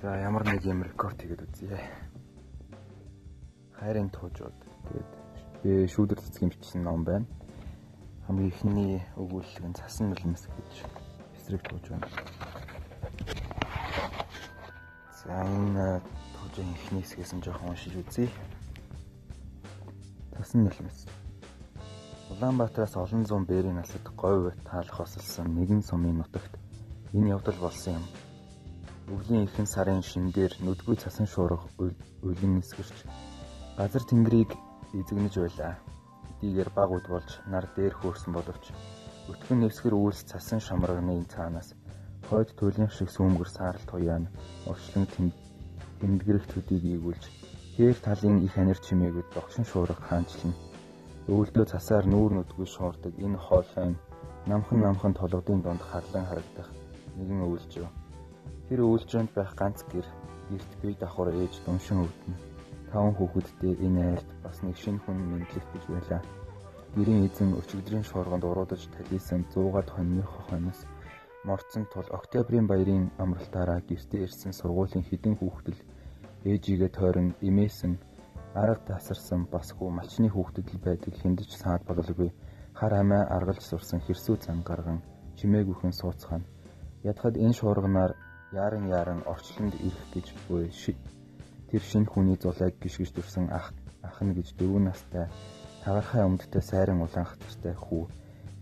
За ямар нэг юм рекорд хийгээд үзье. Хайрын туужууд. Тэгээд би шүүдэр цэцгийн бичсэн ном байна. Хамгийн ихний өгүүлэлэг нь цасан нулимс гэж эсрэг тууж байна. За энэ туужийн ихний хэсгээс нь жоохон уншиж үзье. Цасан нулимс. Улаанбаатараас олон зуун бээрийн насад говь таалах осолсон нэгэн сумын нутагт энэ явдал болсон юм өвлийн ихэнх сарын шинээр нүдгүй цасан шуурга улин нисгэрч газар тэнгэрийг эзэгнэж байлаа. Хэдийгээр баг үд болж нар дээр хөөрсөн боловч өтгөн нэвсгэр үйлс цасан шамрагны цаанаас хойд туйлын шиг сүүмгэр саарал туяан орчлон тэмдгэрэх төдийг ийгүүлж хээр талын их анир чимээгүүд догшин шуурга хаанчлан өвөлдөө цасаар нүүр нүдгүй шуурдаг энэ хоолойн намхан намхан толгодын донд харлан харагдах нэгэн өвөлжөө Тэр үйлчрэнд байх ганц гэр гэрт бие давхар ээж думшин өвдөн. Таван хүүхэдтэй энэ айлд бас нэг шинэ хүн мэдлэх гэж байлаа. Гэрийн эзэн өчигдрийн шуурганд уруудаж талисан 100-аад хоньны хойноос морцсон тул октябрийн баярын амралтаараа гэртээ ирсэн сургуулийн хідэн хүүхдэл ээжигээ тойрон имээсэн арга тасарсан бас хүү малчны хүүхдэд л байдаг хиндэж саад бололгүй хар амиа аргалж сурсан хэрсүү цан гарган чимээгүйхэн сууцгаана. Ядхад энэ шуурганаар яаран яаран орчлонд ирэх гэж буй тэр шинэ хүний зулайг гიშгэж дүрсэн ах ах нь гэж дөрвөн настай тагархай өмдтэй сайран улаанх төртэй хүү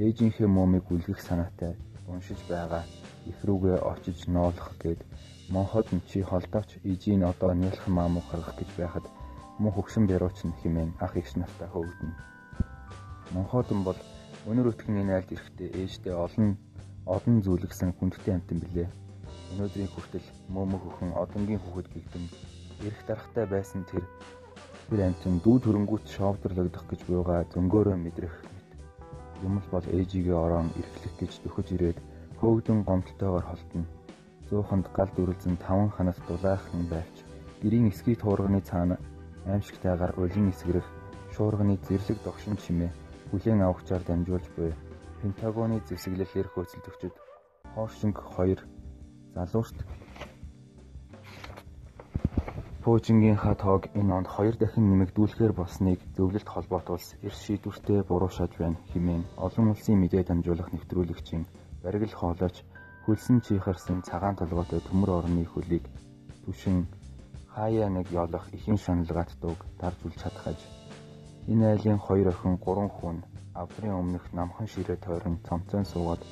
ээжийнхээ мөмийг үлгэх санаатай уншиж байгаа их рүүгээ очиж ноолох гээд монход нь чи холдооч ижийн одоо нялх маамуу гаргах гэж байхад мөн хөгшин бэрууч нь химэн ах эгч нартай хөвгдөн монходон бол өнөр өтгөн энэ айлд ирэхдээ ээжтэй олон олон зүйлгсэн хүндтэй амтан билээ Өнөөдрийн хүртэл мөөмө хөхөн одонгийн хүүхэд гэгдэн эрэх дарахтай байсан тэр тэр амтэн дүү төрөнгүүт шовдрлогдох гэж буйгаа зөнгөөрөө мэдрэх. Юм л бол ээжигээ ороон эрхлэх гэж дөхөж ирээд хөөгдөн гомдолтойгоор холтно. Зууханд гал дүрлзэн таван ханаас дулаахан байвч гэрийн эсгий туурганы цаана аимшигтайгаар улин эсгэрэх шуурганы зэрлэг догшин чимээ бүлээн авахчаар дамжуулж буй Пентагоны зэвсэглэлээр хөөцөлдөгчд Хоошинг 2 залуурт. Пуужингийнхаа тоог энэ онд хоёр дахин нэмэгдүүлэхээр болсныг зөвлөлт холбоотуулс эрс шийдвэртэй буруушааж байна хэмээн олон улсын мэдээ дамжуулах нэвтрүүлэгчийн баригл хоолойч хөлсөн чихарсан цагаан толгойтой төмөр орны хөлийг түшин хаяа нэг ёолох ихэн шаналгаат дууг дарж үл чадхаж энэ айлын хоёр охин гурван хүн авдрын өмнөх намхан ширээ тойрон цомцон суугаад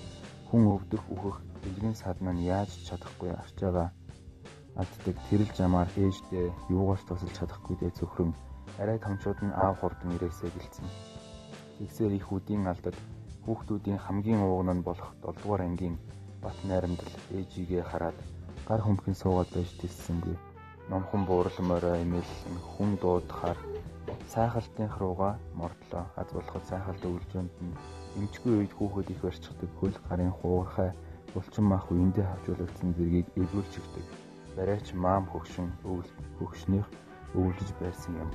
хүн өвдөх үхэх дэлгэн садна нь яаж чадахгүй арчаага аддаг тэрэл жамаар ээждээ юугаарч тусалж чадахгүй дээ зөвхөн арай томчууд нь аав хурдан ирээсээ гэлцэн. Тэгсээр их үдийн алдад хүүхдүүдийн хамгийн ууган нь болох 7 дугаар ангийн бат найрамдал ээжигээ хараад гар хөмхөн суугаад байж тэлсэнгүй. Номхон буурлмороо имэлсэн хүн дуудахаар сайхалтын руугаа мордлоо. Аз болоход сайхалт өвлжөнд нь эмчгүй үед хүүхэд их барьчихдаг хөл гарын хуурхай булчин мах үендээ хавчуулагдсан зэргийг эвгүүр чигдэг. Барайч маам хөгшин өвөл хөгшнийх өвлөж байсан юм.